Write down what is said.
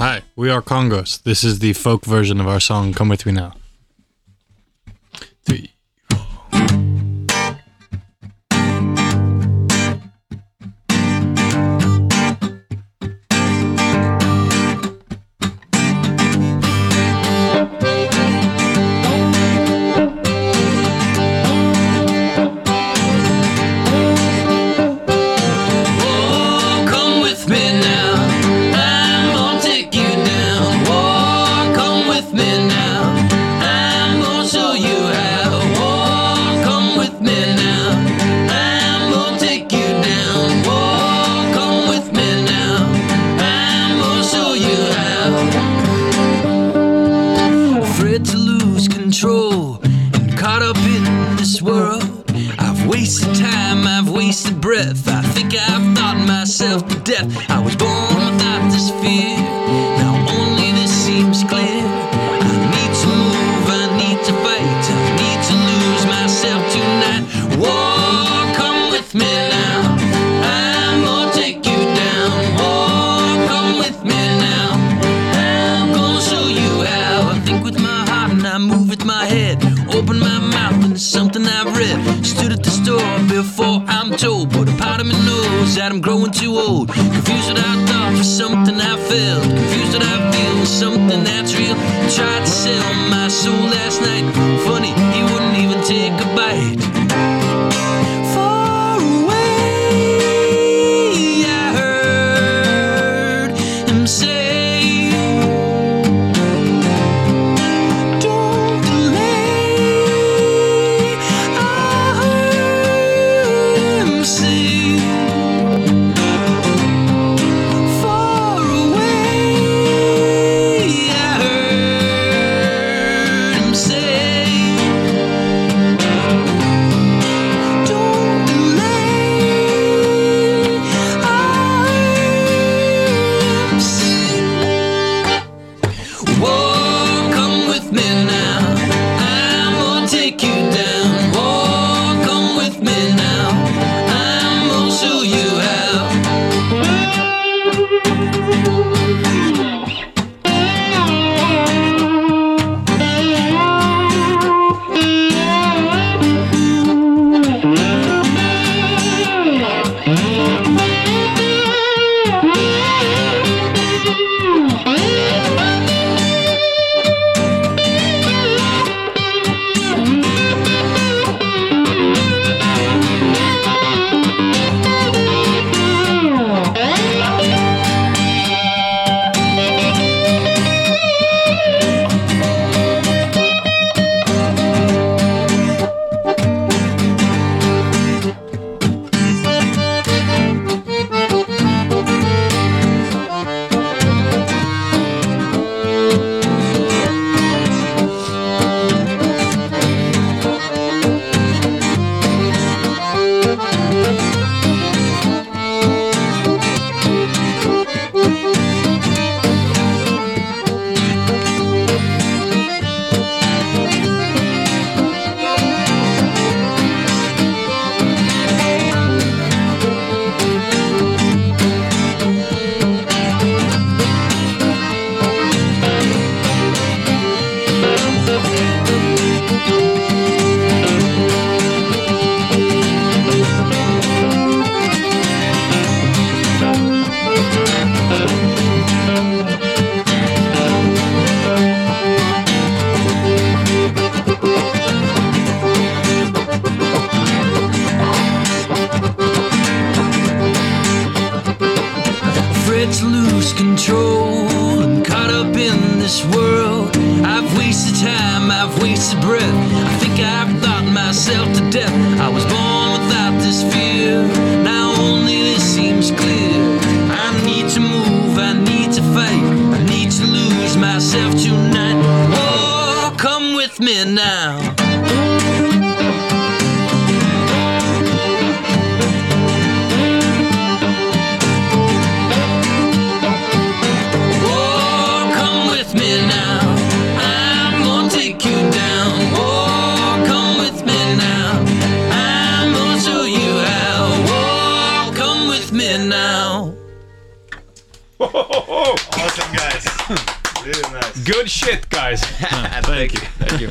Hi, we are Kongos. This is the folk version of our song Come With Me Now. Wasted breath. I think I've thought myself to death. I was born without this fear. Now only this seems clear. I need to move, I need to fight. I need to lose myself tonight. Whoa, that I'm growing too old. Confused what I thought was something I felt. Confused what I feel was something that's real. Tried to sell my soul last night. Funny, he wouldn't even take a bite. Far away, I heard him say. Don't To lose control and caught up in this world. I've wasted time, I've wasted breath. I think I've thought myself to death. I was born Awesome guys. Really nice. Good shit guys! Thank you. Thank you.